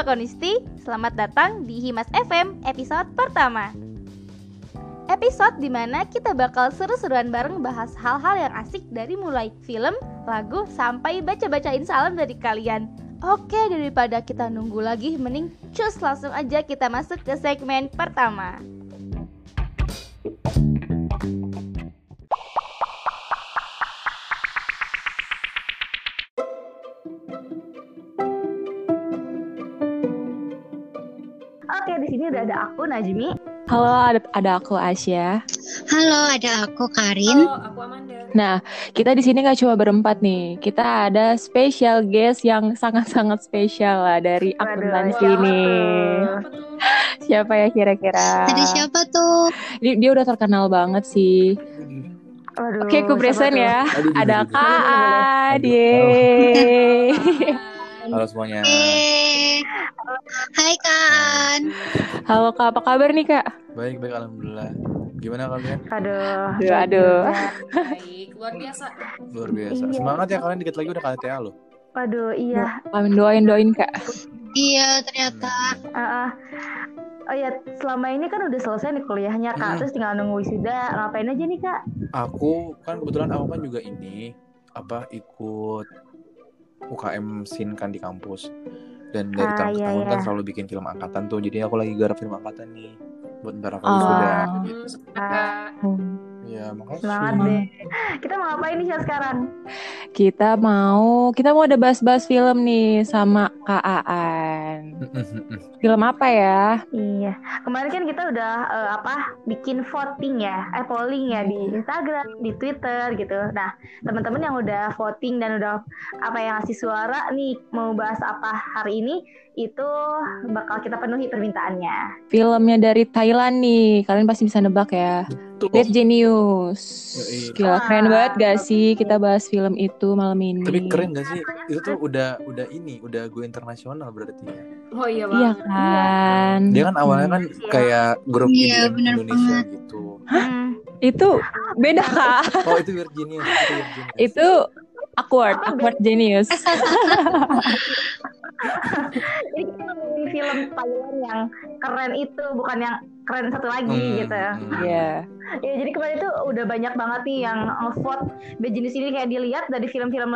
Konisti, selamat datang di Himas FM episode pertama. Episode di mana kita bakal seru-seruan bareng bahas hal-hal yang asik dari mulai film, lagu, sampai baca-bacain salam dari kalian. Oke, daripada kita nunggu lagi, mending cus langsung aja kita masuk ke segmen pertama. Oke, di udah ada aku Najmi. Halo, ada, ada aku Asya. Halo, ada aku Karin. Halo, aku Amanda. Nah, kita di sini nggak cuma berempat nih. Kita ada special guest yang sangat-sangat spesial lah dari akuntansi ini. Siapa ya kira-kira? Ada siapa tuh? Dia, dia udah terkenal banget sih. Waduh, Oke, aku present ya. Aduh, Ada. Kak Aduh. Halo semuanya. Eh, Hai Kan. Halo Kak, apa kabar nih Kak? Baik, baik alhamdulillah. Gimana kalian? Aduh. Aduh, aduh. Baik, luar biasa. Luar biasa. Iya. Semangat ya kalian dikit lagi udah KTA loh. Waduh, iya. Amin doain-doain Kak. Iya, ternyata. Ah, ah. Oh ya, selama ini kan udah selesai nih kuliahnya kak, Mm. terus tinggal nunggu wisuda. Ngapain aja nih kak? Aku kan kebetulan aku kan juga ini apa ikut UKM SIN kan di kampus. Dan dari Ah, tahun ke iya, tahun kan iya. selalu bikin film angkatan tuh. Jadi aku lagi garap film angkatan nih buat ntar aku Oh. wisuda gitu. Ah, Ya, makasih. semangat deh. Kita mau ngapain nih Syah, sekarang? Kita mau kita mau ada bahas-bahas film nih sama Kak Aan. Film apa ya? Iya, kemarin kan kita udah eh, apa bikin voting ya, eh polling ya di Instagram, di Twitter gitu. Nah, teman-teman yang udah voting dan udah apa yang ngasih suara nih mau bahas apa hari ini itu bakal kita penuhi permintaannya. Filmnya dari Thailand nih. Kalian pasti bisa nebak ya. Dead Genius. Yoi. Gila keren Wah, banget gak sih kita bahas film itu malam ini. Tapi keren gak sih? Itu tuh udah udah ini, udah go internasional berarti ya. Oh iya Iya banget. kan. Dia kan awalnya kan Iya. kayak grup Iya, Indonesia banget. gitu. Hmm, Itu beda kak. Oh, itu Virginia, itu Virginia. itu awkward, awkward genius. Film Thailand yang keren itu bukan yang keren satu lagi Hmm, gitu. hmm. Iya. Ya jadi kemarin itu udah banyak banget nih yang ngevote jenis ini kayak dilihat dari film-film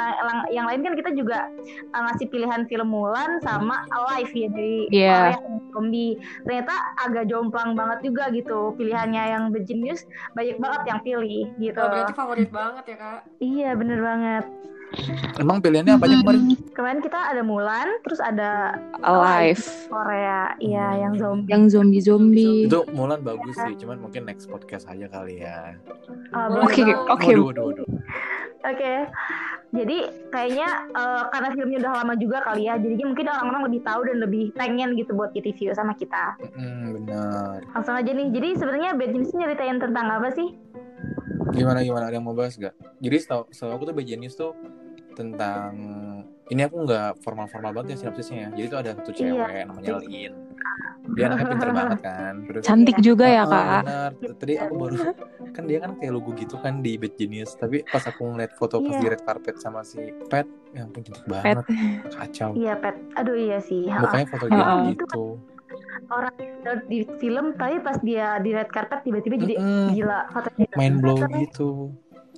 yang lain kan kita juga uh, ngasih pilihan film Mulan sama Alive ya dari Iya. Korea zombie. Ternyata agak jomplang banget juga gitu pilihannya yang The Genius banyak banget yang pilih gitu. Oh, berarti favorit banget ya, Kak. Iya bener banget. Emang pilihannya apa aja kemarin? Kemarin kita ada Mulan, terus ada Alive. Korea, iya Hmm. yang zombie. Yang zombie-zombie. Itu Mulan bagus sih, cuman mungkin next podcast aja kali ya. Ah, Oke, Oke, oke. Jadi kayaknya eh, karena filmnya udah lama juga kali ya, jadinya mungkin orang-orang lebih tahu dan lebih pengen gitu buat di review sama kita. Hmm, benar. Langsung aja nih, jadi sebenarnya Bad Genius ini nyeritain tentang apa sih? Gimana gimana ada yang mau bahas gak? Jadi setahu setahu aku tuh Bad Genius tuh tentang ini aku nggak formal-formal banget ya sinopsisnya ya. Jadi tuh ada satu Iya. cewek namanya Lin. Dia anaknya pinter banget kan. Terus Cantik juga ya Ah, kak. benar. Tadi aku baru kan dia kan kayak logo gitu kan di Bad Genius. Tapi pas aku ngeliat foto pas Iya. di red carpet sama si Pet, ya ampun cantik banget. Kacau. Iya, Pet. Aduh iya sih. Mukanya foto Ha-ha. gitu. Orang di film, tapi pas dia di red carpet tiba-tiba jadi Mm-mm. gila fotonya. Mind blow gitu.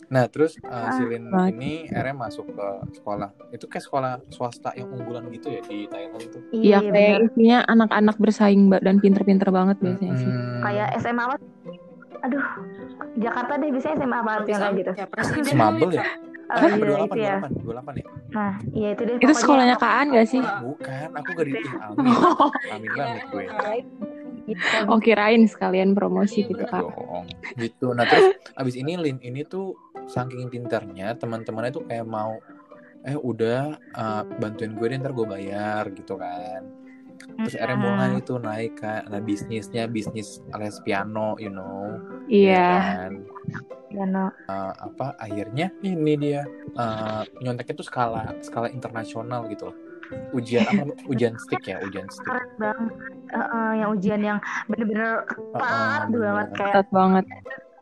Nah terus uh, Ah, si Lin banget. ini akhirnya masuk ke sekolah. Itu kayak sekolah swasta yang unggulan gitu ya di Thailand itu. Iya bener. kayak isinya anak-anak bersaing mbak dan pinter-pinter banget biasanya sih. Hmm, Kayak SMA apa? Aduh, Jakarta deh biasanya SMA apa yang kayak gitu. Ya, presiden Semabel ya? Oh, iya, 28, itu ya. 28, 28 ya? Nah, iya itu deh. Itu sekolahnya Kak An gak sih? Bukan, aku gak di Amin. Amin banget gue. Oh kirain sekalian promosi Iya, gitu kak. dong. Gitu. Nah terus abis ini Lin ini tuh saking pinternya teman-temannya tuh kayak mau eh udah uh, bantuin gue deh ntar gue bayar gitu kan. Terus akhirnya mulai itu naik kan. Nah bisnisnya bisnis les piano, you know. Iya. ya kan? Ya, no. Uh, apa akhirnya ini dia uh, nyonteknya tuh skala skala internasional gitu loh. Ujian apa ujian stick ya, ujian stick. keren banget. Eh, eh, yang ujian yang bener-bener ketat Heeh, banget bener. kayak Ketat banget.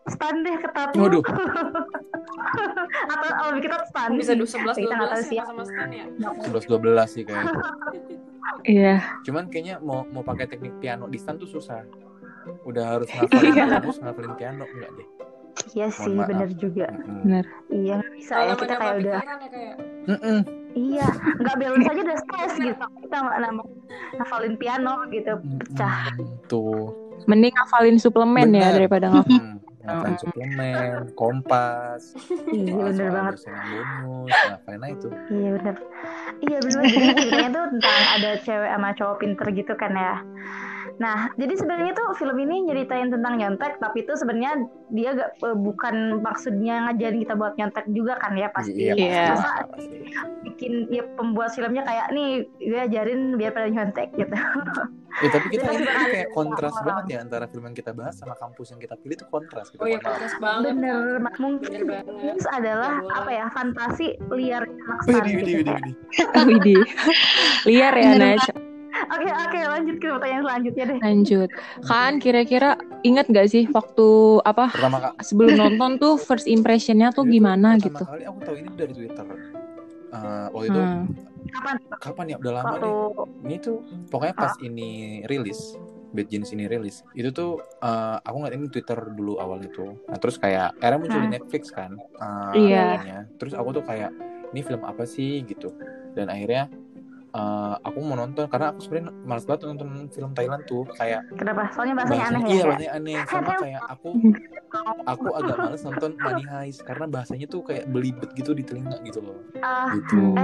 Stand deh ketat. Waduh. atau oh, kita stan bisa du- 11 Kita nggak tahu 12 sih. ya sama Stan ya? 11 12 sih kayaknya. Iya. Cuman kayaknya mau mau pakai teknik piano di stand tuh susah. Udah harus ngafalin Iya. terus ngafalin piano enggak deh. iya sih Mohon maaf. bener juga. Bener. iya nggak bisa ya kita kayak udah ya kayak. Iya nggak balance aja udah stres gitu kita nggak nama ngafalin piano gitu pecah. Tuh. Mending ngafalin suplemen ya Bener. daripada ngafalin. Ngapain suplemen, kompas, iya soal bener banget. bonus, ngapain aja itu. Iya bener. Iya bener Jadi ceritanya tuh tentang ada cewek sama cowok pinter gitu kan ya Nah jadi sebenarnya tuh film ini nyeritain tentang nyontek Tapi itu sebenarnya dia gak, eh, bukan maksudnya ngajarin kita buat nyontek juga kan ya pasti Iya, Iya. Masa pasti. bikin ya pembuat filmnya kayak nih gue ajarin biar pada nyontek gitu Ya, tapi kita ini pasti kayak kontras orang. banget ya antara film yang kita bahas sama kampus yang kita pilih itu kontras gitu. Oh iya, kontras banget. Bener. Mungkin Bener banget. ini adalah Nggak boleh. apa ya fantasi liar anak Widih, widih, widih. Widih. Liar ya, Bener Naj. Oke oke lanjut ke pertanyaan selanjutnya deh Lanjut. Kan kira-kira ingat gak sih waktu apa Pertama kak, sebelum nonton tuh first impressionnya tuh gimana pertama gitu? kali aku tahu ini dari Twitter. Eh, waktu itu Hmm. Kapan kapan ya? Udah lama waktu nih. Ini tuh pokoknya pas ini rilis, Bad Jeans ini rilis, itu tuh eh, aku ngeliat ini Twitter dulu awal itu. Nah terus kayak akhirnya muncul di Hmm. Netflix kan. eh, Iya. filmnya. Terus aku tuh kayak ini film apa sih gitu. Dan akhirnya eh, aku mau nonton karena aku sebenarnya malas banget nonton film Thailand tuh kayak kenapa? Soalnya bahasanya aneh bahasanya ya. iya kayak- bahasanya aneh sama kayak aku aku agak males nonton Money Heist karena bahasanya tuh kayak belibet gitu di telinga gitu loh Ah, gitu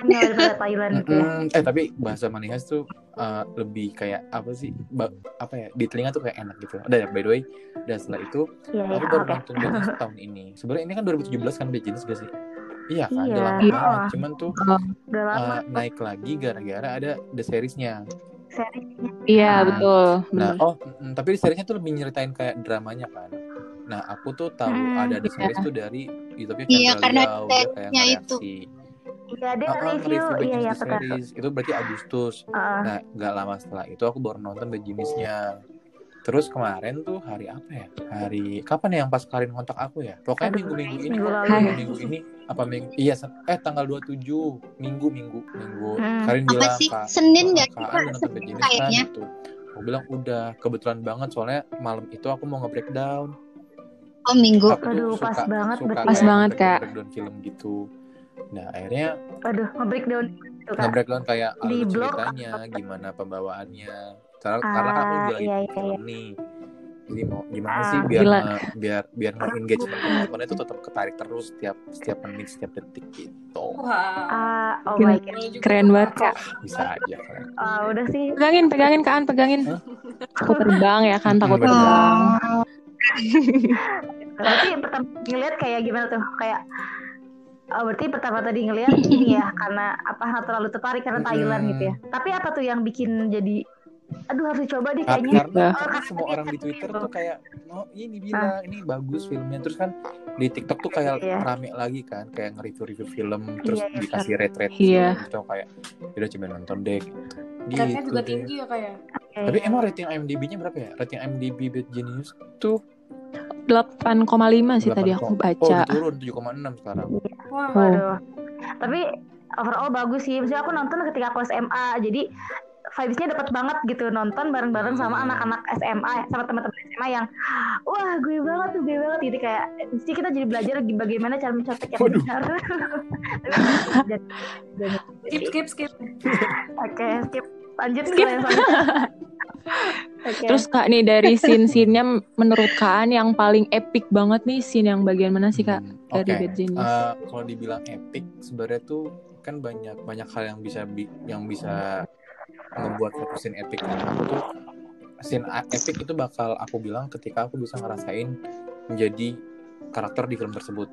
ini daripada Thailand gitu ya. Eh tapi bahasa Money Heist tuh uh, lebih kayak apa sih ba- apa ya di telinga tuh kayak enak gitu udah ya by the way dan setelah itu Iya, iya, aku baru oke. nonton tahun ini sebenarnya ini kan 2017 kan Jeans gak sih iya kan Iya. udah lama Iya. banget cuman tuh Udah lama uh, naik lagi gara-gara ada the seriesnya seriesnya. Iya Ah. betul. Nah, Bener. oh, mm, tapi di seriesnya tuh lebih nyeritain kayak dramanya kan. Nah, aku tuh tahu Hmm, ada di iya. series tuh dari YouTube-nya Iya, karena Liao, kayak seriesnya itu. Iya, dia Ah, ah, review. Iya, iya, betul. series. Itu berarti Agustus. Heeh. Nah, nggak lama setelah itu aku baru nonton Bad Genius-nya. Terus kemarin tuh hari apa ya? Hari kapan ya yang pas Karin kontak aku ya? Pokoknya Aduh, minggu-minggu ini minggu. Minggu, minggu ini apa minggu? Iya, eh tanggal 27 minggu minggu minggu. Hmm. Karin Apa bilang sih? Kak, Senin Kak, nggak Senin kan kayaknya. gitu. Aku bilang udah kebetulan banget soalnya malam itu aku mau nge-breakdown. Oh minggu. Aku Aduh, suka, pas banget suka Pas kayak banget, Kak. breakdown film gitu. Nah akhirnya Aduh, nge-breakdown nge-breakdown kayak alur ceritanya, gimana pembawaannya. Karena, karena kan aku Ah, juga lagi iya, bikin iya, film nih. Jadi mau gimana Ah, sih biar gila. nge- biar biar nge-engage penontonnya itu tetap ketarik terus setiap setiap menit setiap detik gitu. Wah. Ah, oh Gila. my god. Keren banget, Kak. Bisa aja kan. Ah, udah sih. Pegangin, pegangin Kaan, pegangin. Hah? Takut terbang ya kan, takut terbang. Berarti pertama ngeliat kayak gimana tuh? Kayak Oh, berarti pertama tadi ngeliat ini ya karena apa nggak terlalu tertarik karena Thailand gitu ya. Tapi apa tuh yang bikin jadi aduh harus dicoba deh kayaknya. karena, Iya. Oh, semua orang di Twitter gitu. tuh kayak oh ini bilang ini bagus filmnya terus kan di TikTok tuh kayak Iya. rame lagi kan kayak nge-review-review film terus Iya, iya, dikasih rate-rate Iya. film gitu kayak udah coba nonton deh gitu. Rate-nya juga deh. tinggi ya kayak. Oke. Tapi emang rating IMDb-nya berapa ya? Rating IMDb Bad Genius tuh 8,5 sih 8, tadi aku Oh, baca. udah turun 7,6 sekarang. Wah. Oh. Waduh. Tapi overall bagus sih. Maksudnya aku nonton ketika aku SMA. Jadi vibes-nya dapat banget gitu nonton bareng-bareng sama Hmm. anak-anak SMA sama teman-teman SMA yang wah gue banget tuh gue banget gitu kayak mesti kita jadi belajar bagaimana cara mencontek yang Waduh. benar. Dan- dan- Skip skip skip. Oke, skip. Lanjut Skip. Oke. Terus Kak nih dari scene-scene-nya menurut Kaan yang paling epic banget nih scene yang bagian mana sih Kak? Hmm, Dari Oke. Bad Genius. Eh, kalau dibilang epic sebenarnya tuh kan banyak banyak hal yang bisa bi- yang bisa ngebuat satu scene epic kan. Aku tuh scene epic itu bakal aku bilang ketika aku bisa ngerasain menjadi karakter di film tersebut.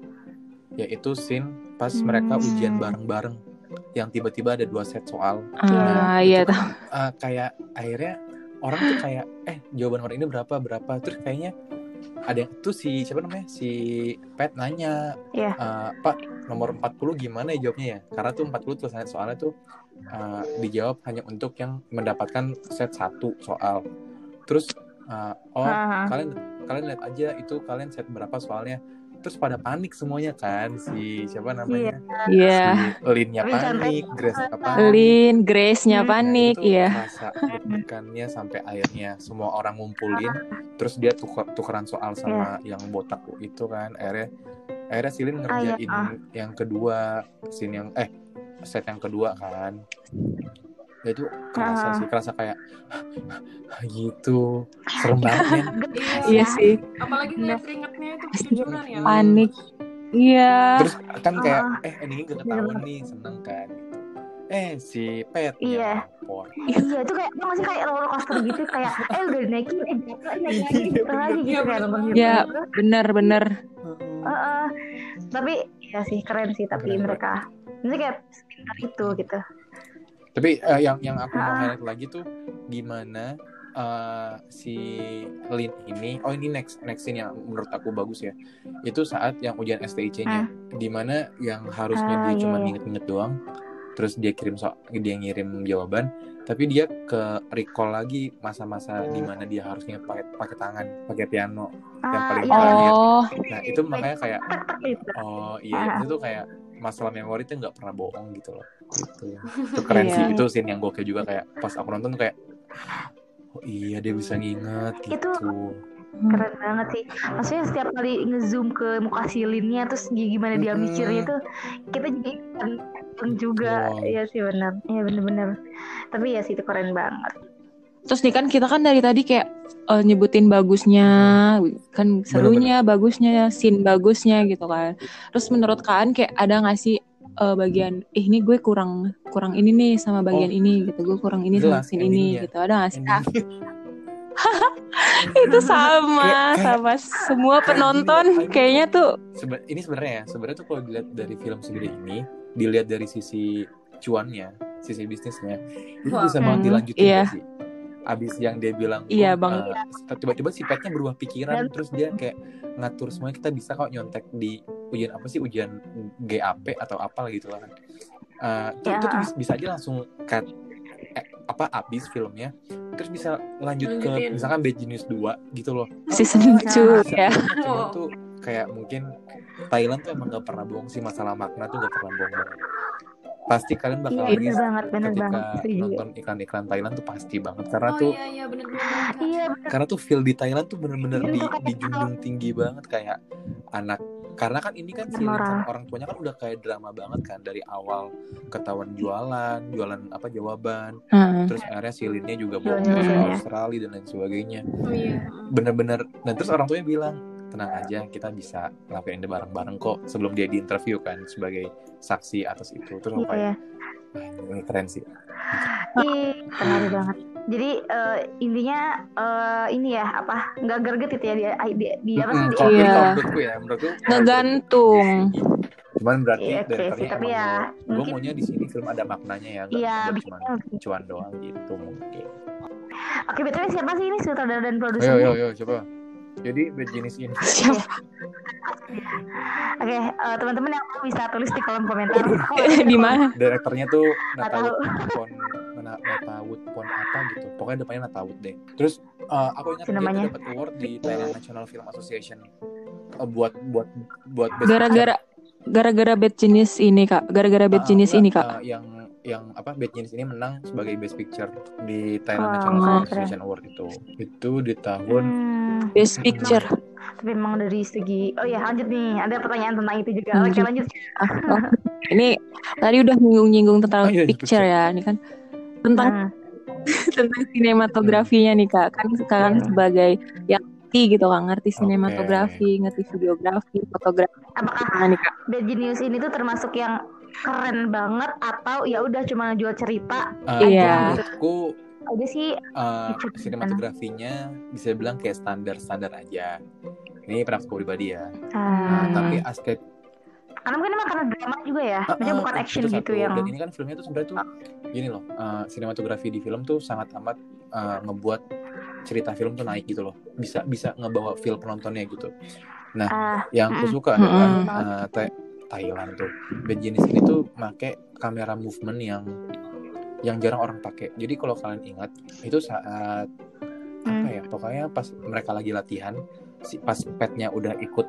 Yaitu scene pas mereka Hmm. ujian bareng-bareng yang tiba-tiba ada dua set soal Ah, itu iya kan, eh, kayak akhirnya orang tuh kayak eh jawaban orang ini berapa berapa terus kayaknya ada yang tuh si siapa namanya si Pet nanya Iya. "Eh, Pak nomor 40 gimana ya jawabnya ya karena tuh 40 tuh soalnya tuh eh, dijawab hanya untuk yang mendapatkan set satu soal terus eh, oh kalian kalian lihat aja itu kalian set berapa soalnya terus pada panik semuanya kan si siapa namanya Iya. si Linnya panik Grace Iya. panik Lin, Grace-nya Hmm. panik, Nah, iya. rasa deg-degannya sampai akhirnya semua orang ngumpulin terus dia tuker tukeran soal sama yang botak itu kan akhirnya akhirnya Silin ngerjain ah. yang kedua scene yang eh set yang kedua kan ya itu kerasa Ah. sih kerasa kayak gitu serem banget ya Iya sih, Apalagi ngeliat keringetnya itu kejujuran ya. panik. Iya. terus kan kayak Ah. eh endingnya gak ketahuan nih seneng kan eh si Pet Iya. lapor iya itu kayak masih kayak roller coaster gitu kayak eh udah dinaikin eh jatuh naik lagi gitu lagi gitu film Ya. gitu. Bener-bener. Heeh. tapi ya sih keren sih tapi mereka ini kayak pintar itu gitu Tapi eh, yang yang aku mau Ah. highlight lagi tuh gimana eh, si Lin ini, oh ini next next scene yang menurut aku bagus ya. Itu saat yang ujian STIC-nya, di mana yang harusnya Ah, dia iya, cuma iya. nginget-nginget doang, terus dia kirim so dia ngirim jawaban, tapi dia ke recall lagi masa-masa di mana dia harusnya pakai pakai tangan, pakai piano. Yang ah paling terakhir. Oh, Nah itu makanya kayak. Oh iya, Ah. itu tuh kayak masalah memori tuh nggak pernah bohong gitu loh. Gitu. Itu keren Iya. sih. Itu scene yang gokil juga kayak pas aku nonton tuh kayak oh iya dia bisa nginget gitu. Itu- keren banget sih maksudnya setiap kali ngezoom ke muka si Linnya terus gi- gimana dia mikirnya tuh kita jadi juga Wow. iya sih benar iya bener-bener tapi ya sih itu keren banget terus nih kan kita kan dari tadi kayak eh, nyebutin bagusnya, kan serunya, bagusnya, scene bagusnya gitu kan. Terus menurut kalian kayak ada nggak sih eh, bagian, eh ini gue kurang kurang ini nih sama bagian Oh. ini gitu, gue kurang ini sama scene ini gitu. Ada nggak sih? Itu sama Kayak- sama semua kayak penonton kayaknya tuh Seben- ini sebenarnya ya, sebenarnya tuh kalau dilihat dari film segede ini, dilihat dari sisi cuannya, sisi bisnisnya, itu bisa banget Hmm, dilanjutin iya. gak sih? Abis yang dia bilang, Iya, "Oh, Bang. eh, tiba-tiba si petnya berubah pikiran, terus dia kayak ngatur semuanya kita bisa kok nyontek di ujian apa sih ujian GAP atau apa gitu lah kan. Eh, itu, Ya. itu tuh bisa, aja langsung cut eh, apa abis filmnya terus bisa lanjut ke Lanjutin. misalkan Bad Genius 2 gitu loh season Nah, 2 bisa ya. cuma tuh kayak mungkin Thailand tuh emang gak pernah bohong sih masalah makna tuh gak pernah bohong pasti kalian bakal iya bener nangis banget bener ketika banget nonton iklan-iklan Thailand tuh pasti banget karena Oh tuh iya iya bener-bener. iya karena tuh feel di Thailand tuh bener-bener Iya, di, dijunjung tinggi banget kayak anak karena kan ini kan si Lin Marah. sama orang tuanya kan udah kayak drama banget kan dari awal ketahuan jualan jualan apa jawaban Heeh. terus akhirnya si Linnya juga Jualan bawa ke. Australia dan lain sebagainya Oh iya. bener-bener dan terus orang tuanya bilang tenang aja kita bisa ngelakuin ini bareng-bareng kok sebelum dia diinterview kan sebagai saksi atas itu. Terus iya apa ya "Wah, ini keren sih. Ih, keren banget. Jadi eh, intinya eh, ini ya apa nggak greget itu ya dia dia, dia apa sih? dia- Iya. menurutku ya menurutku. Ngegantung. cuman berarti Iya, sih, tapi ya, gue mungkin- maunya di sini film ada maknanya ya nggak Iya, lebih- cuan doang gitu mungkin. Oke, btw siapa sih ini? Sutradara dan ayo produsernya? ayo ayo coba jadi bad jenis ini. Siapa? Oke, eh, teman-teman yang tahu bisa tulis di kolom komentar. Di mana? direkturnya tuh Natawut Pon Nata- Natawut Pon apa gitu. Pokoknya depannya Natawut deh. Terus eh, aku ingat dia dapat award di Thailand National Film Association. Eh, buat buat buat Gara-gara gara-gara bad jenis ini kak, gara-gara bad Ah, jenis enggak, ini kak. eh, yang yang apa Bad Genius ini menang sebagai Best Picture di Thailand Wow, National. Film Association Award itu. Itu di tahun Hmm, Best picture. tapi memang dari segi oh ya lanjut nih ada pertanyaan tentang itu juga. Hmm, Oke lanjut. Ah, oh. Ini tadi udah nyinggung-nyinggung tentang Oh, iya, picture ya, ini kan tentang Hmm, tentang sinematografinya nih kak. Kan sekarang Hmm. sebagai yang ngerti gitu kak, ngerti sinematografi, ngerti videografi, fotografi. apakah nih kak? Bad Genius ini tuh termasuk yang keren banget atau ya udah cuma jual cerita eh, Iya. menurutku aja sih? eh, Lucu. sinematografinya bisa bilang kayak standar-standar aja. Ini pendapatku pribadi ya. Ah, Nah, tapi aspek karena mungkin emang karena drama juga ya, maksudnya Ah, bukan action itu gitu satu. yang. Dan ini kan filmnya tuh sebenarnya tuh gini loh, eh, sinematografi di film tuh sangat amat eh, ngebuat cerita film tuh naik gitu loh. Bisa bisa ngebawa feel penontonnya gitu. Nah, Ah, yang aku suka adalah Mm-mm. eh, Tha- Thailand tuh. Band jenis ini tuh make kamera movement yang yang jarang orang pakai. Jadi kalau kalian ingat itu saat apa Hmm. ya? Pokoknya pas mereka lagi latihan, si pas petnya udah ikut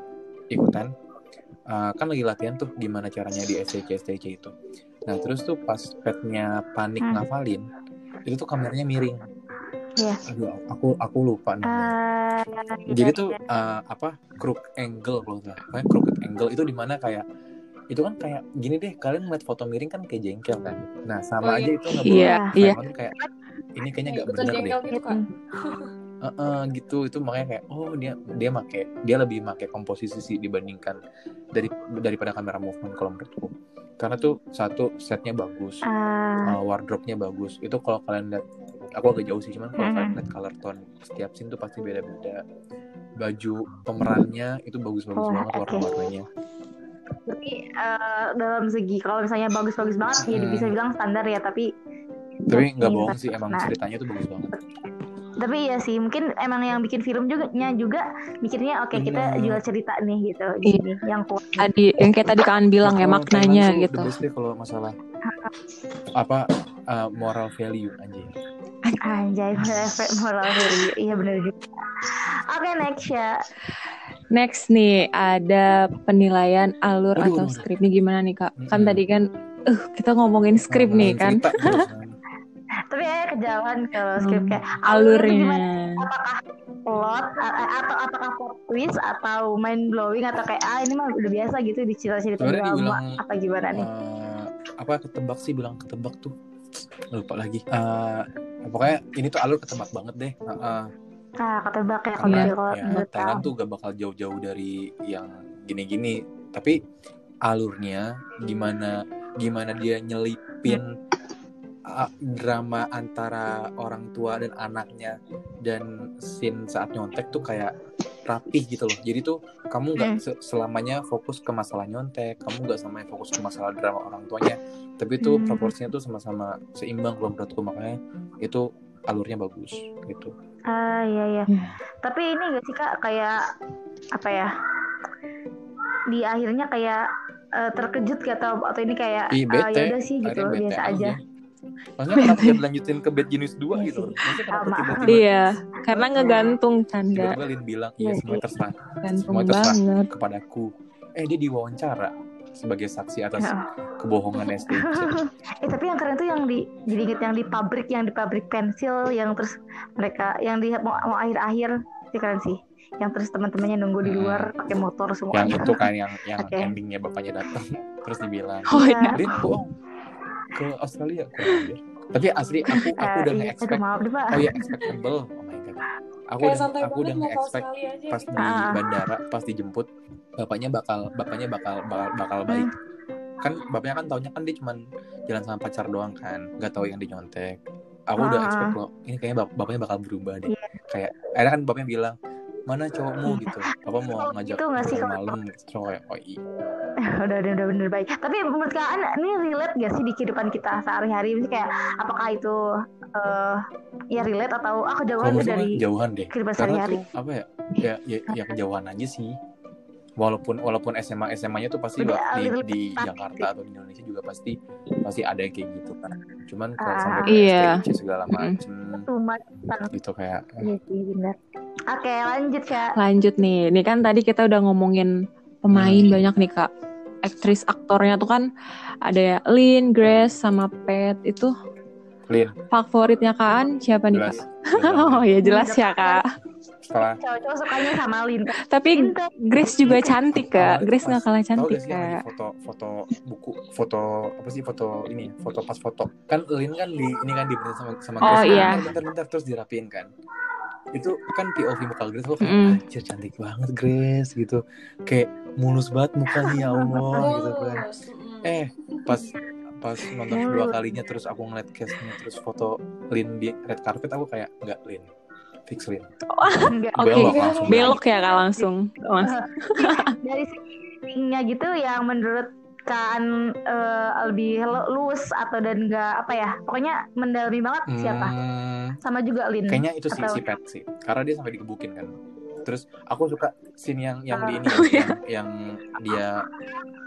ikutan Uh, kan lagi latihan tuh gimana caranya di STC STC itu nah terus tuh pas petnya panik Hmm. ngafalin itu tuh kameranya miring Iya. aduh aku aku lupa namanya Eh, jadi tuh uh, apa crook angle kalau nggak kayak crooked angle itu di mana kayak itu kan kayak gini deh kalian ngeliat foto miring kan kayak jengkel kan? Nah sama Oh, aja iya. itu nggak Iya, iya. kayak ini kayaknya nggak bener deh gitu kan. Heeh, gitu. Itu makanya kayak oh dia dia make dia lebih make komposisi sih dibandingkan dari daripada kamera movement kalau menurutku. Karena tuh satu setnya bagus ah, uh, wardrobe-nya bagus. Itu kalau kalian lihat aku agak jauh sih cuman kalau kalian lihat color tone setiap scene tuh pasti beda-beda. Baju pemerannya itu bagus-bagus Wah, banget oke. warna-warnanya Tapi eh, dalam segi kalau misalnya bagus-bagus banget ya Hmm. bisa bilang standar ya tapi tapi nggak bohong sih emang nah. ceritanya tuh bagus banget tapi ya sih mungkin emang yang bikin film juga nya juga mikirnya oke kita Iya. jual cerita nih gitu di Iya. sini yang kuat Tadi yang kayak tadi kan bilang ya maknanya gitu. deh kalau masalah apa uh, moral value anjir anjay efek moral value iya bener juga oke next ya Next nih ada penilaian alur Aduh, atau aduh, aduh. skripnya gimana nih kak? Kan tadi kan, uh kita ngomongin skrip nih Ngomongin kan, cerita tapi ya kejauhan kalau skrip Hmm, kayak alurnya gimana? apakah plot atau apakah plot twist atau mind blowing atau kayak ah ini mah udah biasa gitu di cerita-cerita drama dibilang, apa gimana nih Eh, apa ketebak sih bilang ketebak tuh lupa lagi Eh, pokoknya ini tuh alur ketebak banget deh Heeh. Ah ketebak ya kalau karena dari kalau ya, menurut Thailand tuh gak bakal jauh-jauh dari yang gini-gini. Tapi alurnya gimana gimana dia nyelipin uh, drama antara orang tua dan anaknya dan scene saat nyontek tuh kayak rapih gitu loh. Jadi tuh kamu nggak Hmm. se- selamanya fokus ke masalah nyontek kamu nggak selamanya fokus ke masalah drama orang tuanya. Tapi itu Hmm. proporsinya tuh sama-sama seimbang kalau menurutku. Makanya itu alurnya bagus gitu Ah iya iya. Hmm. Tapi ini gak sih kak kayak apa ya? Di akhirnya kayak eh, terkejut gak atau atau ini kayak Ih, ah, ya udah sih gitu bete biasa aja. Maksudnya kenapa dia dilanjutin ke Bad Genius 2 Iya gitu? Maksudnya kenapa tiba-tiba Iya, karena ngegantung kan nggak tiba-tiba Lin bilang, Iya semuanya terserah gantung Semua terserah. banget. kepadaku. Eh dia diwawancara sebagai saksi atas Ya. kebohongan STC. Eh tapi yang keren tuh yang di jadi inget yang di pabrik yang di pabrik pensil yang terus mereka yang di mau, mau akhir-akhir itu keren sih. Yang terus teman-temannya nunggu di Hmm. luar pakai motor semua. yang itu kan yang yang Oke. endingnya bapaknya datang terus dibilang, Oh iya, Lin bohong ke Australia kurang. Tapi asli aku aku Eh, udah iya, nge-expect. Oh ya expectable. Aku Kayak udah santai aku udah Australia aja. pas gitu. di Ah. bandara pas dijemput bapaknya bakal bapaknya bakal bakal, bakal baik kan bapaknya kan taunya kan dia cuman jalan sama pacar doang kan nggak tahu yang dinyontek aku udah Ah. expect loh ini kayaknya bap- bapaknya bakal berubah deh kayak akhirnya kan bapaknya bilang mana cowokmu? gitu. Bapak mau ngajak gitu nggak sih malam? gitu kayak oh iya. Udah udah udah bener baik. Tapi menurut kalian ini relate gak sih di kehidupan kita sehari-hari? Kayak apakah itu eh ya relate atau ah kejauhan dari jauhan deh. kehidupan sehari-hari? apa ya ya ya, ya kejauhan aja sih walaupun walaupun SMA SMA-nya tuh pasti Udah, di, di bit Jakarta atau di Indonesia juga pasti pasti ada yang kayak gitu kan cuman kalau Ah. sampai Iya. STIC segala Mm-mm. macem Cuma gitu kayak iya sih benar. Oke lanjut kak. lanjut nih. Ini kan tadi kita udah ngomongin pemain Hmm. banyak nih kak. Aktris aktornya tuh kan ada ya Lin, Grace, sama Pet itu Lin favoritnya Kaan siapa nih jelas kak? Oh ya jelas ya kak. Setelah Cowok-cowok sukanya sama Lin. Tapi. Grace juga cantik kak. Grace nggak kalah cantik kak. foto foto buku foto apa sih foto ini foto pas foto. Kan Lin kan di ini kan diberi sama sama Oh, Grace iya. bentar, bentar bentar terus dirapiin kan? Itu kan POV muka Grace aku kayak Mm. anjir cantik banget Grace gitu. Kayak mulus banget mukanya ya Allah gitu kan. Eh pas pas nonton kedua kalinya terus aku ngeliat castnya terus foto Lin di red carpet aku kayak nggak Lin fix Lin Enggak. Oke. belok langsung Belok ya kak langsung. Mas. Dari segi gitu yang menurut kan eh, lebih lu- luwes atau dan enggak apa ya pokoknya mendalami banget siapa Hmm, sama juga Lin kayaknya itu sih Atau- si Pet sih karena dia sampai digebukin kan terus aku suka scene yang yang di ini Oh, iya. yang, yang dia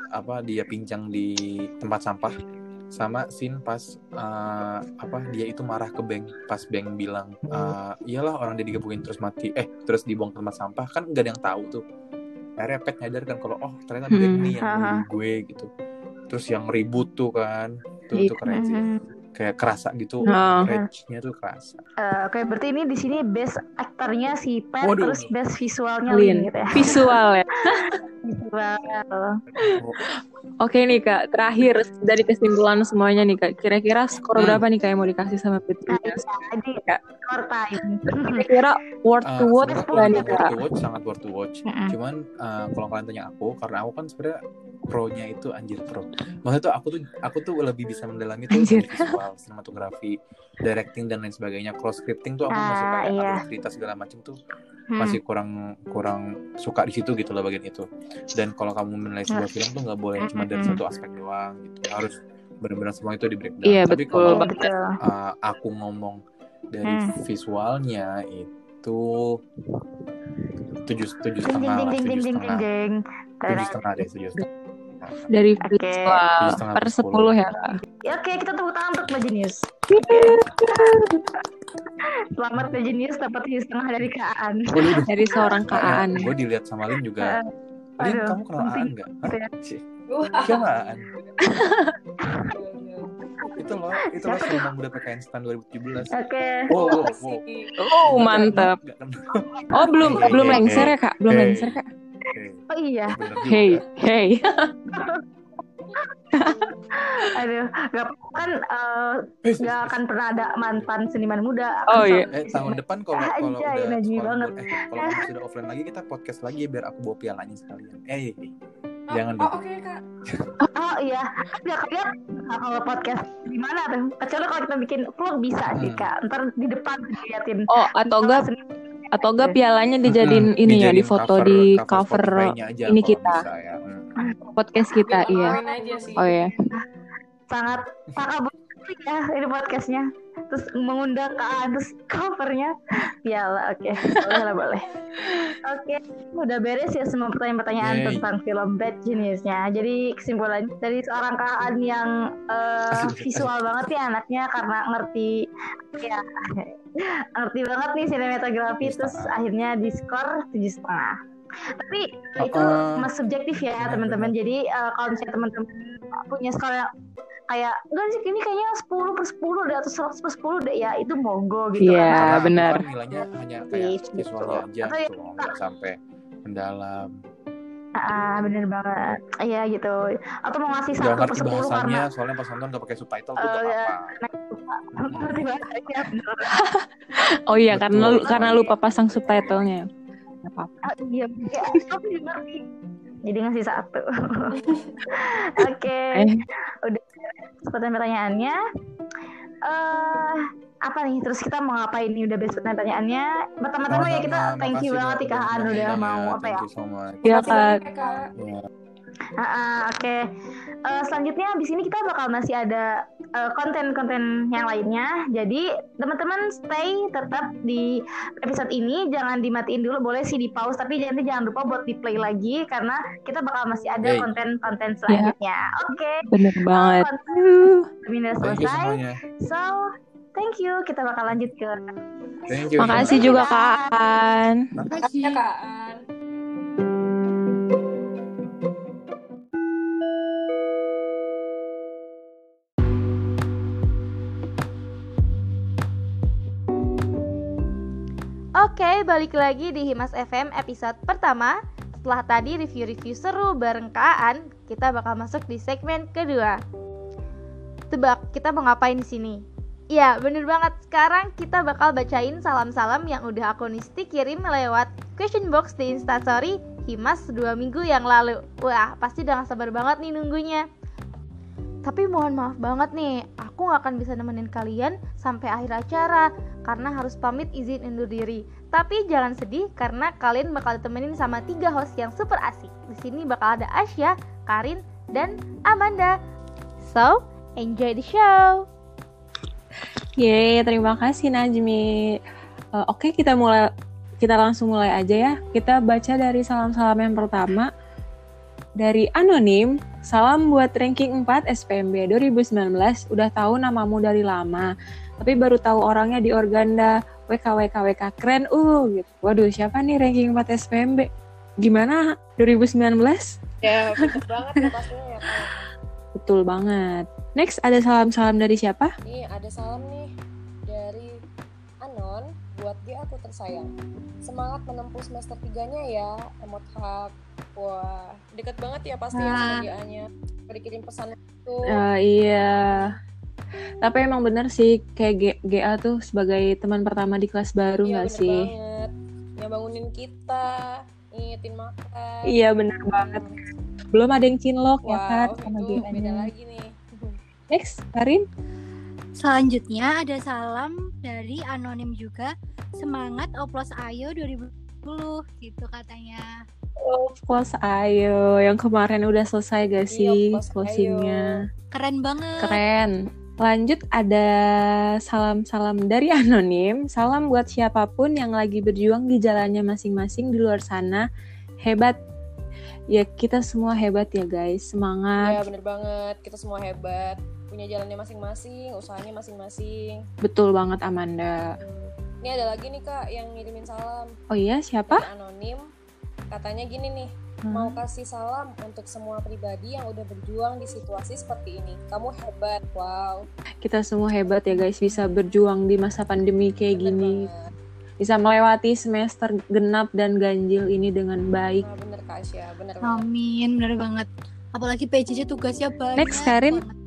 apa dia pincang di tempat sampah sama scene pas eh, apa dia itu marah ke Beng pas Beng bilang eh, iyalah orang dia digebukin terus mati eh terus dibuang ke tempat sampah kan nggak ada yang tahu tuh akhirnya pet nyadar kan kalau oh ternyata Hmm. ini yang Aha. bully gue gitu terus yang ribut tuh kan tuh Iya. tuh keren sih kayak kerasa gitu Oh. rage-nya tuh kerasa Eh, Oke, berarti ini di sini best aktornya si Pet, Waduh. terus best visualnya Lin. Lin gitu ya. Visual ya. Visual. Oke nih kak, terakhir dari kesimpulan semuanya nih kak, kira-kira skor Hmm. berapa nih kak yang mau dikasih sama Pit Nah, Williams? Jadi Kak. score time. Kira-kira worth Uh, to watch sebenarnya nggak nih worth kak? to watch sangat worth to watch Mm-mm. cuman uh, kalau kalian tanya aku karena aku kan sebenarnya pro-nya itu anjir pro maksudnya tuh aku tuh aku tuh lebih bisa mendalami tuh Anjir. visual sinematografi directing dan lain sebagainya cross scripting tuh aku masih Ah, kayak iya. cerita segala macam tuh Hmm. masih kurang kurang suka di situ gitu loh bagian itu dan kalau kamu menilai sebuah film tuh nggak boleh cuma dari satu aspek doang gitu harus benar-benar semua itu di breakdown Iya, tapi betul kalau. Betul. uh, aku ngomong dari Hmm. visualnya itu tujuh tujuh setengah lah tujuh setengah tujuh setengah deh tujuh setengah Dari Tujuh setengah per 10 ya kak? Ya, Oke, kita tepuk tangan untuk Mbak Jenius. Selamat Mbak Jenius dapat setengah dari Kaan. Dari seorang kaan. gue dilihat sama Lin juga Lin Aduh, kamu kenal Aan nggak Hah? gitu ya. Siapa Aan itu loh itu loh film muda PKN Stan 2017 Oke. wow wow wow sih? Oh mantap. Oh belum belum lengser ya kak? Belum lengser kak? Oh iya. Hey hey. Aduh, gak kan eh, Eh, nggak akan pernah ada mantan seniman muda. Oh, iya. Eh tahun depan kalau kalau Anjay, udah najis kalau eh kalau kamu sudah offline lagi kita podcast lagi biar aku bawa pialanya sekalian. Eh Oh, jangan oh, deh. oke kak. Oh iya, nggak kalian kalau podcast di mana tuh? Kecuali kalau kita bikin vlog bisa sih Hmm. kak. Ntar di depan diliatin. Oh atau enggak atau enggak pialanya dijadiin Mm-mm, ini ya di foto di cover Spotify-nya aja ini kita. bisa ya. Mm. podcast kita iya. ngalamin aja sih. Oh ya. sangat sangat bagus ya ini podcastnya. Terus mengundang Kaan terus covernya piala. Oke, boleh lah boleh. Oke, udah beres ya semua pertanyaan-pertanyaan tentang film Bad Genius-nya. Jadi kesimpulan dari seorang Kaan yang Asik, visual banget ya anaknya karena ngerti ya ngerti banget nih sinematografi terus akhirnya di skor tujuh setengah. Tapi itu Uh-uh. mas subjektif ya Benar, teman-teman. Jadi eh, kalau misalnya teman-teman punya skor yang kayak enggak sih ini kayaknya 10 per 10 deh atau 100 per 10 deh ya itu monggo gitu Iya. kan. Karena aku benar. kan nilainya hanya kayak Gitu. visualnya aja Atau ya- gitu, nggak sampai mendalam. Ah, bener banget. Iya gitu. Atau mau ngasih Gak 1 per 10 karena soalnya pas nonton gak pakai subtitle tuh Eh, gak ya. apa-apa. bahasanya bener. Oh iya karena Betul. lu karena lupa pasang subtitlenya. Nggak apa-apa. Ah, iya, iya. Aku juga ngerti. Jadi ngasih satu. Oke. Eh. Udah seperti pertanyaannya. Eh apa nih? Terus kita mau ngapain nih? Udah beres pertanyaannya. Pertama-tama ya kita thank you banget nih Kak An udah undang-undang mau apa ya? Iya kak. Banyak ya, kak. Ya. Ah, ah, Oke, Eh, selanjutnya abis ini kita bakal masih ada eh, konten-konten yang lainnya. Jadi teman-teman stay tetap di episode ini, jangan dimatiin dulu, boleh sih di pause, tapi nanti jangan lupa buat di play lagi karena kita bakal masih ada konten-konten selanjutnya. Oke, Bener banget. konten Uh, selesai. So, thank you. Kita bakal lanjut ke Thank you. Makasih juga kak An. Makasih ya kak An. Oke, balik lagi di Himas FM episode pertama. Setelah tadi review-review seru bareng Kaan, kita bakal masuk di segmen kedua. Tebak, kita mau ngapain di sini? Iya, bener banget. Sekarang kita bakal bacain salam-salam yang udah aku Nisti kirim lewat question box di Instastory Himas dua minggu yang lalu. Wah, pasti udah gak sabar banget nih nunggunya. Tapi mohon maaf banget nih, aku gak akan bisa nemenin kalian sampai akhir acara karena harus pamit izin undur diri. Tapi jangan sedih karena kalian bakal ditemenin sama tiga host yang super asik. Di sini bakal ada Asya, Karin, dan Amanda. So, enjoy the show. Yeay, terima kasih Najmi. Eh, Oke, kita mulai kita langsung mulai aja ya. Kita baca dari salam-salam yang pertama dari anonim. Salam buat ranking 4 SPMB 2019. Udah tahu namamu dari lama, tapi baru tahu orangnya di Organda. WKWKWK keren uh gitu. Waduh, siapa nih ranking 4 SPMB? gimana 2019? Ya, pinter banget ya pastinya ya. Betul banget. Next ada salam-salam dari siapa? Nih ada salam nih buat dia aku tersayang. Semangat menempuh semester 3-nya ya, emot hak. Wah, deket banget ya pasti ya sama Wah. dia-nya. Kirim pesan itu. Eh, iya. Tapi emang bener sih kayak G- GA tuh sebagai teman pertama di kelas baru Iya nggak sih? banget. Yang bangunin kita, ngingetin makan. Iya bener banget. Belum ada yang cinlok ya Wow, kan sama GA. beda lagi nih. Next, Karin. Selanjutnya ada salam dari anonim juga. Semangat oplos ayo 2010 gitu katanya. Close ayo. Yang kemarin udah selesai gak Iya, sih closingnya? Keren banget. Keren. Lanjut ada salam-salam dari anonim. Salam buat siapa pun yang lagi berjuang di jalannya masing-masing di luar sana. Hebat. Ya kita semua hebat ya guys. Ya Semangat. bener banget, kita semua hebat. Punya jalannya masing-masing, usahanya masing-masing. Betul banget Amanda. Hmm. Ini ada lagi nih kak yang ngirimin salam Oh iya siapa? dari anonim. Katanya gini nih, Hmm. mau kasih salam untuk semua pribadi yang udah berjuang di situasi seperti ini. Kamu hebat, wow. Kita semua hebat ya guys bisa berjuang di masa pandemi kayak Bener gini. banget. Bisa melewati semester genap dan ganjil ini dengan baik. Nah, bener kak Asya, bener banget. Amin, bener banget. Apalagi PJJ tugasnya banyak. Next, Karin. banget.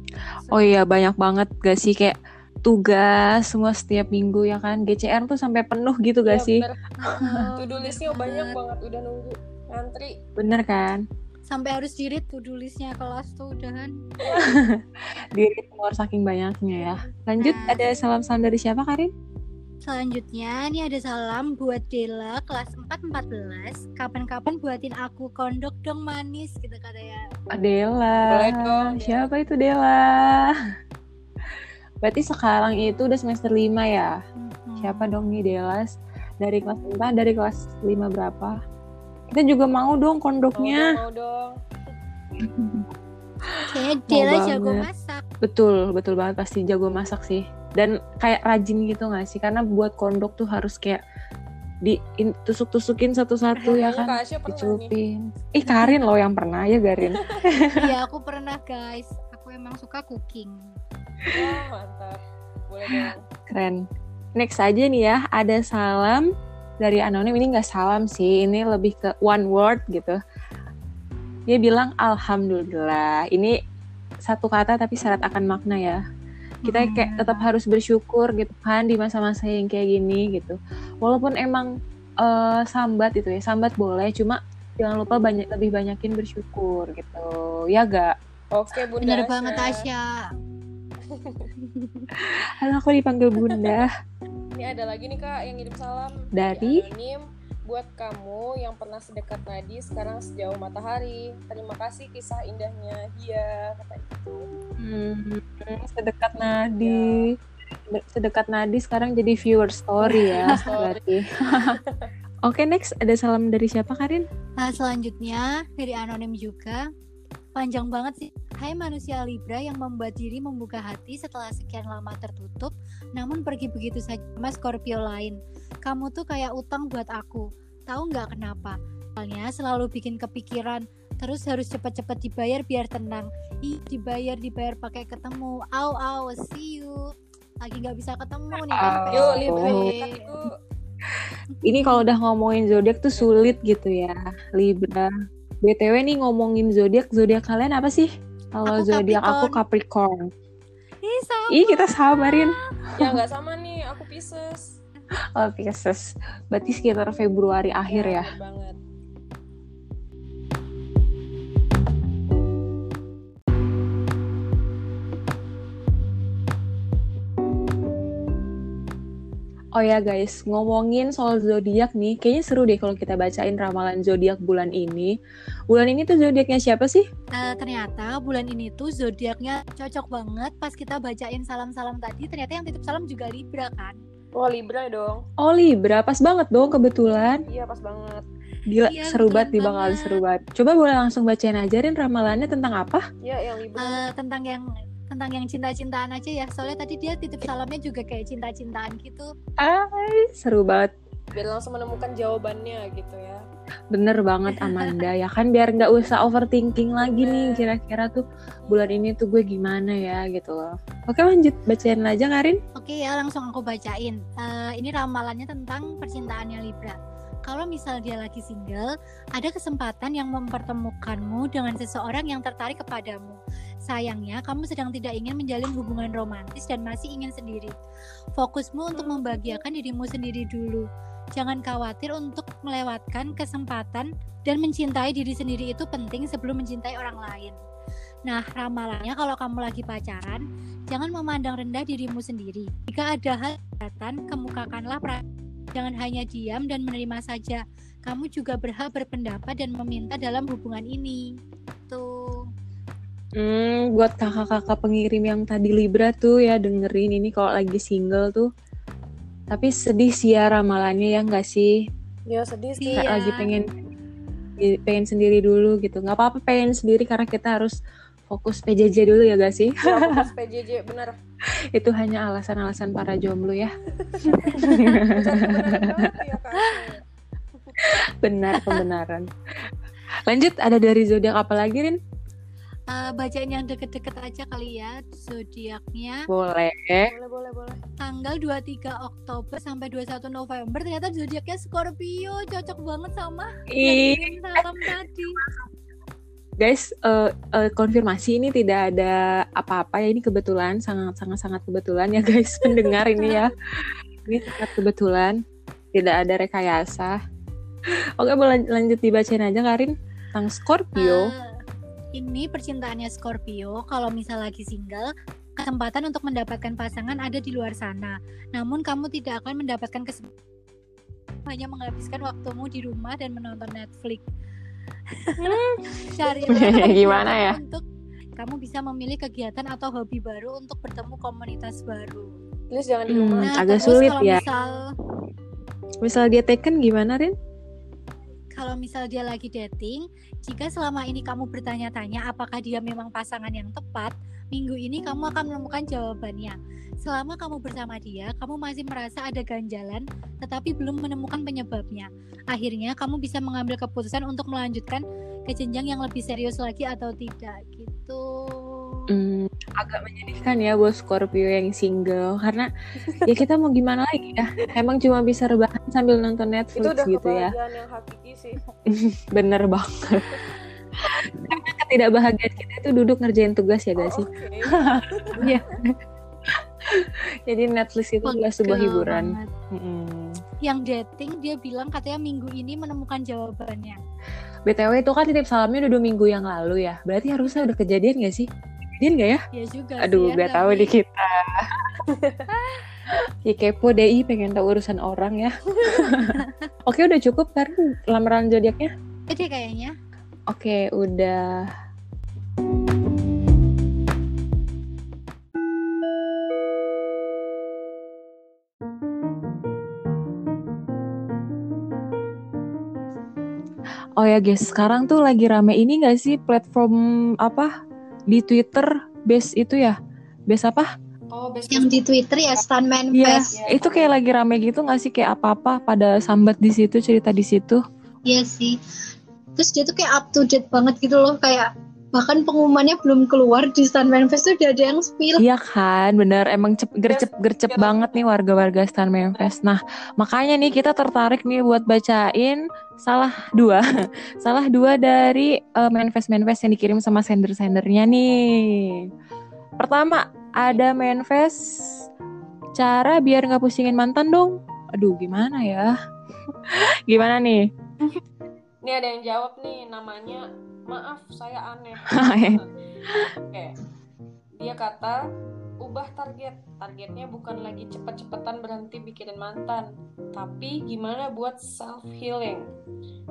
Oh iya banyak banget gak sih kayak tugas semua setiap minggu ya kan GCR tuh sampai penuh gitu gak Iya, sih bener. Bener listnya banyak banget. udah nunggu ngantri. bener kan Sampai harus dirit to do listnya kelas tuh udahan. diri keluar saking banyaknya ya lanjut Nah. ada salam-salam dari siapa Karin Selanjutnya ini ada salam buat Dela kelas 414. Kapan-kapan buatin aku kondok dong manis gitu katanya. Boleh Dela. siapa itu Dela berarti sekarang itu udah semester 5 ya Hmm. siapa dong nih Delas dari kelas entah dari kelas 5 berapa kita juga mau dong kondoknya mau dong. Kayaknya Dela jago masak. Betul, betul banget pasti jago masak sih. Dan kayak rajin gitu gak sih? Karena buat kondok tuh harus kayak di in- tusuk-tusukin satu-satu ya Kayaknya kan. Nih. Dicelupin. Ih, Karin loh yang pernah ya, Garin. Iya aku pernah guys. Aku emang suka cooking. Wah, mantap. Boleh dong. Keren. Next aja nih ya, ada salam dari anonim. Ini nggak salam sih, ini lebih ke one word gitu. Dia bilang alhamdulillah. Ini satu kata tapi syarat akan makna ya. Kita kayak tetap harus bersyukur gitu kan di masa-masa yang kayak gini gitu. Walaupun emang eh, sambat itu ya, sambat boleh, cuma jangan lupa banyak lebih banyakin bersyukur gitu. Ya gak? Oke, Bunda Bener Asya. banget Asya. Halo aku dipanggil bunda. Ini ada lagi nih Kak yang ngirim salam Dari? anonim buat kamu yang pernah sedekat nadi sekarang sejauh matahari. Terima kasih kisah indahnya dia kata itu. Hmm, sedekat nadi. Sedekat nadi sekarang jadi viewer story ya Story. berarti. Oke next ada salam dari siapa Karin? Nah selanjutnya dari anonim juga. Panjang banget sih. Hai manusia Libra yang membuat diri membuka hati setelah sekian lama tertutup, namun pergi begitu saja sama Scorpio lain. Kamu tuh kayak utang buat aku. Tahu nggak kenapa? Soalnya selalu bikin kepikiran, terus harus cepat-cepat dibayar biar tenang. Ih, dibayar dibayar pakai ketemu. Au au, see you. Lagi nggak bisa ketemu nih kan. Yuk. Libra. Ini kalau udah ngomongin zodiak tuh sulit gitu ya Libra. BTW nih ngomongin zodiak, zodiak kalian apa sih? Kalau Aku zodiak aku Capricorn. Ih, sama. Ih kita samarin. Ya nggak sama nih, aku Pisces. Oh Pisces. Berarti sekitar Februari akhir ya. bener banget. Oh ya guys, ngomongin soal zodiak nih, kayaknya seru deh kalau kita bacain ramalan zodiak bulan ini. Bulan ini tuh zodiaknya siapa sih? Eh, ternyata bulan ini tuh zodiaknya cocok banget pas kita bacain salam-salam tadi ternyata yang titip salam juga Libra kan Wah Libra dong. Oh Libra, pas banget dong kebetulan. Iya pas banget. Gila, Iya, seru banget nih bakal seru banget. Coba boleh langsung bacain aja Rin ramalannya tentang apa? Iya yang Libra. Eh, tentang yang tentang yang cinta-cintaan aja ya soalnya tadi dia titip salamnya juga kayak cinta-cintaan gitu Ay, seru banget. Biar langsung menemukan jawabannya gitu ya. Bener banget Amanda ya kan biar nggak usah overthinking lagi nih kira-kira tuh bulan ini tuh gue gimana ya gitu loh. Oke lanjut bacain aja Karin. Oke ya, langsung aku bacain. Eh, ini ramalannya tentang percintaannya Libra. Kalau misal dia lagi single, ada kesempatan yang mempertemukanmu dengan seseorang yang tertarik kepadamu. Sayangnya, kamu sedang tidak ingin menjalin hubungan romantis dan masih ingin sendiri. Fokusmu untuk membahagiakan dirimu sendiri dulu. Jangan khawatir untuk melewatkan kesempatan dan mencintai diri sendiri itu penting sebelum mencintai orang lain. Nah, ramalannya kalau kamu lagi pacaran, jangan memandang rendah dirimu sendiri. Jika ada hal kemukakanlah perasaan. Jangan hanya diam dan menerima saja. Kamu juga berhak berpendapat dan meminta dalam hubungan ini. Tuh. Hmm, buat kakak-kakak pengirim yang tadi Libra tuh ya dengerin ini kalau lagi single tuh. Tapi sedih sih ya ramalannya ya nggak sih? Ya sedih sih. Kayak Iya. lagi pengen pengen sendiri dulu gitu. Nggak apa-apa pengen sendiri karena kita harus fokus PJJ dulu ya gak sih? Ya, fokus PJJ bener. Itu hanya alasan-alasan para jomblo ya. Kebenaran ya. Benar pembenaran. Lanjut ada dari zodiak apa lagi Rin? Eh, bacain yang deket-deket aja kali ya zodiaknya Boleh. Boleh boleh boleh. tanggal 23 Oktober sampai 21 November ternyata zodiaknya Scorpio cocok banget sama Ih, yang salam tadi guys, eh, eh, konfirmasi ini tidak ada apa-apa ya ini kebetulan sangat sangat sangat kebetulan ya guys pendengar ini ya. Ini sangat kebetulan, tidak ada rekayasa. Oke, boleh lanjut dibacain aja Karin tentang Scorpio. Eh, ini percintaannya Scorpio kalau misal lagi single kesempatan untuk mendapatkan pasangan ada di luar sana namun kamu tidak akan mendapatkan kesempatan hanya menghabiskan waktumu di rumah dan menonton Netflix cari Gimana ya? untuk kamu bisa memilih kegiatan atau hobi baru untuk bertemu komunitas baru. Please jangan di Hmm, rumah. Nah, agak terus sulit ya. Misal, Misal dia taken gimana Rin? Kalau misal dia lagi dating, jika selama ini kamu bertanya-tanya apakah dia memang pasangan yang tepat, minggu ini kamu akan menemukan jawabannya. Selama kamu bersama dia, kamu masih merasa ada ganjalan, tetapi belum menemukan penyebabnya. Akhirnya, kamu bisa mengambil keputusan untuk melanjutkan ke jenjang yang lebih serius lagi atau tidak, gitu. Hmm, agak menyedihkan ya buat Scorpio yang single karena ya kita mau gimana lagi ya? Emang cuma bisa rebahan sambil nonton Itu Netflix udah gitu ya. yang hakiki sih. Bener banget. Karena ketidakbahagiaan kita itu duduk ngerjain tugas ya Oh, gak sih? Oke. Jadi Netflix itu adalah sebuah hiburan. Mm-mm. Yang dating dia bilang katanya minggu ini menemukan jawabannya. BTW itu kan titip salamnya udah dua minggu yang lalu ya. Berarti harusnya udah kejadian gak sih? Kejadian gak ya? Ya juga Aduh, sih ya, gak tahu tapi- di kita. ya kepo DI pengen tahu urusan orang ya. Oke udah cukup kan lamaran zodiaknya? Oke kayaknya. Oke udah. Oh ya guys, sekarang tuh lagi rame ini gak sih platform apa di Twitter base itu ya? Base apa? Oh, best Yang di Twitter ya Stuntman Iya, Fest. itu kayak lagi rame gitu gak sih kayak apa-apa pada sambat di situ cerita di situ. Iya sih. Terus dia tuh kayak up to date banget gitu loh kayak bahkan pengumumannya belum keluar di Stuntman Fest tuh udah ada yang spill. Iya kan, bener emang cep, gercep gercep banget nih warga-warga Stan Memphis. Nah makanya nih kita tertarik nih buat bacain salah dua, salah dua dari uh, manifest manifest yang dikirim sama sender sendernya nih. Pertama ada manifest cara biar nggak pusingin mantan dong. Aduh gimana ya? gimana nih? Ini ada yang jawab nih namanya maaf saya aneh. Oke. Dia kata ubah target. Targetnya bukan lagi cepet-cepetan berhenti mikirin mantan, tapi gimana buat self healing.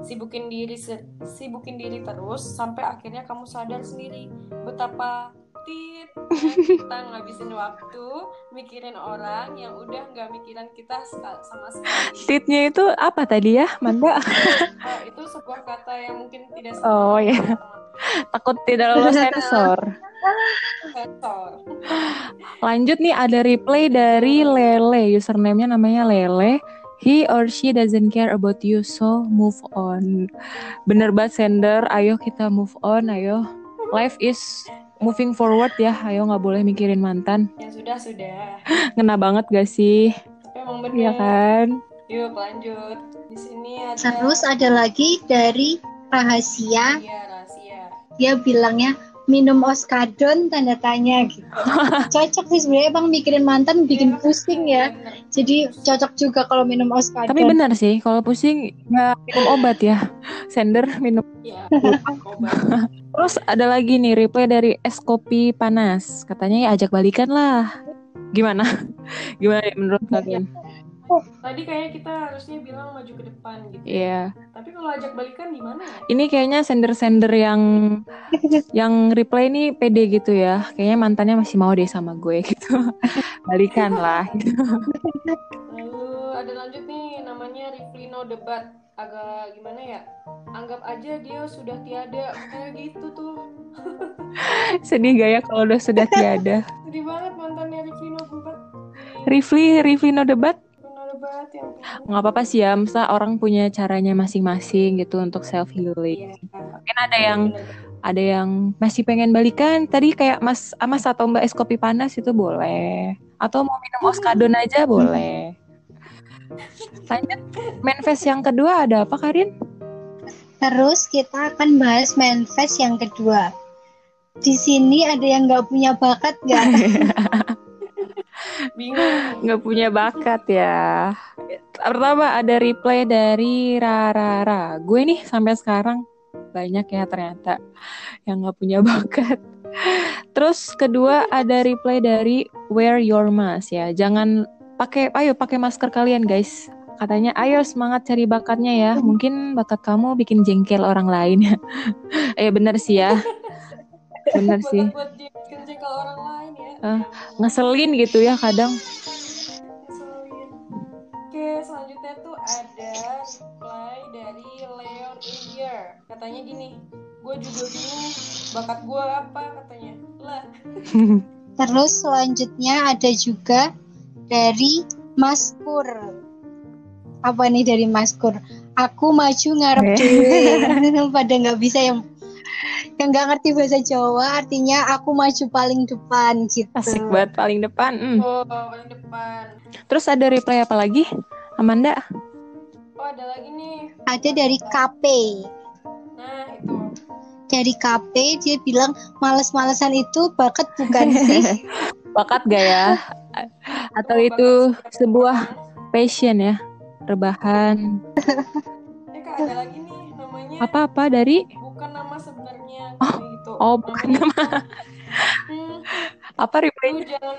Sibukin diri sibukin diri terus sampai akhirnya kamu sadar sendiri betapa tit kita ngabisin waktu mikirin orang yang udah nggak mikirin kita sama sekali. Titnya itu apa tadi ya, Manda? Oh, itu sebuah kata yang mungkin tidak Oh, iya. Takut tidak lolos sensor. sensor. Lanjut nih ada replay dari Lele, username-nya namanya Lele. He or she doesn't care about you, so move on. Bener banget sender, ayo kita move on, ayo. Life is moving forward ya, ayo nggak boleh mikirin mantan. Ya sudah sudah. Ngena banget gak sih? Tapi emang bener. Iya kan? Yuk lanjut. Di sini ada. Terus ada lagi dari rahasia, Iya rahasia. dia bilangnya minum oskadon tanda tanya gitu. Cocok sih sebenarnya bang mikirin mantan bikin Iya, pusing ya. Jadi cocok juga kalau minum oskadon. Tapi benar sih, kalau pusing ya minum obat ya. Sender minum. Iya. obat. Terus ada lagi nih reply dari es kopi panas. Katanya ya ajak balikan lah. Gimana? Gimana ya menurut kalian? Tadi kayaknya kita harusnya bilang maju ke depan gitu. Iya. Tapi kalau ajak balikan gimana ya? Ini kayaknya sender-sender yang yang reply ini pede gitu ya. Kayaknya mantannya masih mau deh sama gue gitu. Balikan lah. gitu. Lalu ada lanjut nih namanya Riflino Debat. Agak gimana ya? Anggap aja dia sudah tiada. Kayak gitu tuh. Sedih gak ya kalau udah sudah tiada. Sedih banget mantannya Riflino Debat. Rifli, Rifli no debat. Yang Nggak apa-apa sih ya, masa orang punya caranya masing-masing gitu untuk self healing. Iya. Mungkin ada yang ada yang masih pengen balikan tadi kayak Mas Mas atau Mbak es kopi panas itu boleh atau mau minum oskadon aja boleh lanjut manifest yang kedua ada apa Karin Terus kita akan bahas manifest yang kedua. Di sini ada yang nggak punya bakat nggak? Bingung. nggak punya bakat ya. Pertama ada reply dari Rarara gue nih sampai sekarang banyak ya ternyata yang nggak punya bakat. Terus kedua ada reply dari wear your mask ya. Jangan pakai ayo pakai masker kalian guys. Katanya ayo semangat cari bakatnya ya. Mungkin bakat kamu bikin jengkel orang lain. Ya eh bener sih ya. Bener sih. jengkel orang Ah. ngeselin gitu ya kadang. Oke, selanjutnya tuh ada reply dari Leon Indier. Katanya gini, gue juga bingung bakat gue apa katanya. Lah, Terus selanjutnya ada juga dari Maskur. Apa nih dari Maskur? Aku maju ngarep Eh. dewe. Pada nggak bisa yang yang nggak ngerti bahasa Jawa artinya aku maju paling depan gitu. asik banget paling depan hmm. oh paling depan. Terus ada reply apa lagi? Amanda? Oh ada lagi nih. Ada dari KP. Nah itu. Dari KP dia bilang males-malesan itu bakat bukan sih? Bakat gak ya? Atau Oh, itu bakat sebuah passion ya? Rebahan. Eh kak ada lagi nih namanya. Apa-apa dari? Bukan nama sebenarnya kayak gitu. oh, bukan tuh, Hmm, Apa lu reply? jangan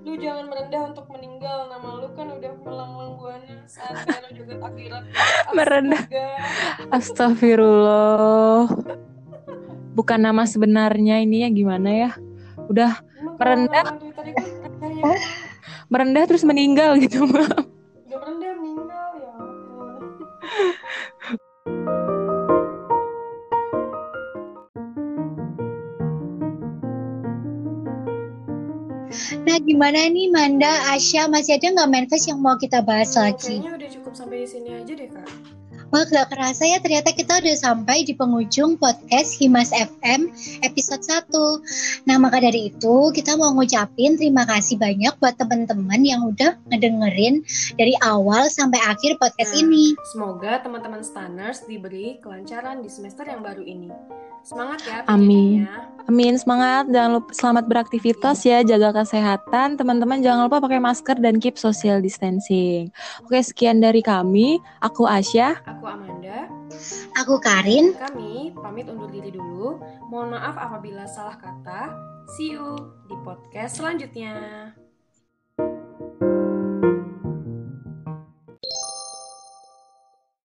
lu jangan merendah untuk meninggal nama lu kan udah melanglang buana saat lu juga akhirat Merendah. Astagfirullah. Bukan nama sebenarnya ini ya gimana ya? Udah Emang Merendah. tadi kan merendah ya merendah terus meninggal gitu. udah merendah meninggal ya Nah gimana nih Manda, Asya masih ada nggak manifest yang mau kita bahas lagi? kayaknya udah cukup sampai di sini aja deh kak Wah gak kerasa ya ternyata kita udah sampai di penghujung podcast Himas FM episode 1 Nah maka dari itu kita mau ngucapin terima kasih banyak buat teman-teman yang udah ngedengerin dari awal sampai akhir podcast Nah. ini semoga teman-teman stanners diberi kelancaran di semester yang baru ini semangat ya Amin. Amin, semangat. Jangan lupa selamat beraktivitas ya, jaga kesehatan. Teman-teman jangan lupa pakai masker dan keep social distancing. Oke, sekian dari kami. Aku Asya. Aku Amanda. Aku Karin. Kami pamit undur diri dulu. Mohon maaf apabila salah kata. See you di podcast selanjutnya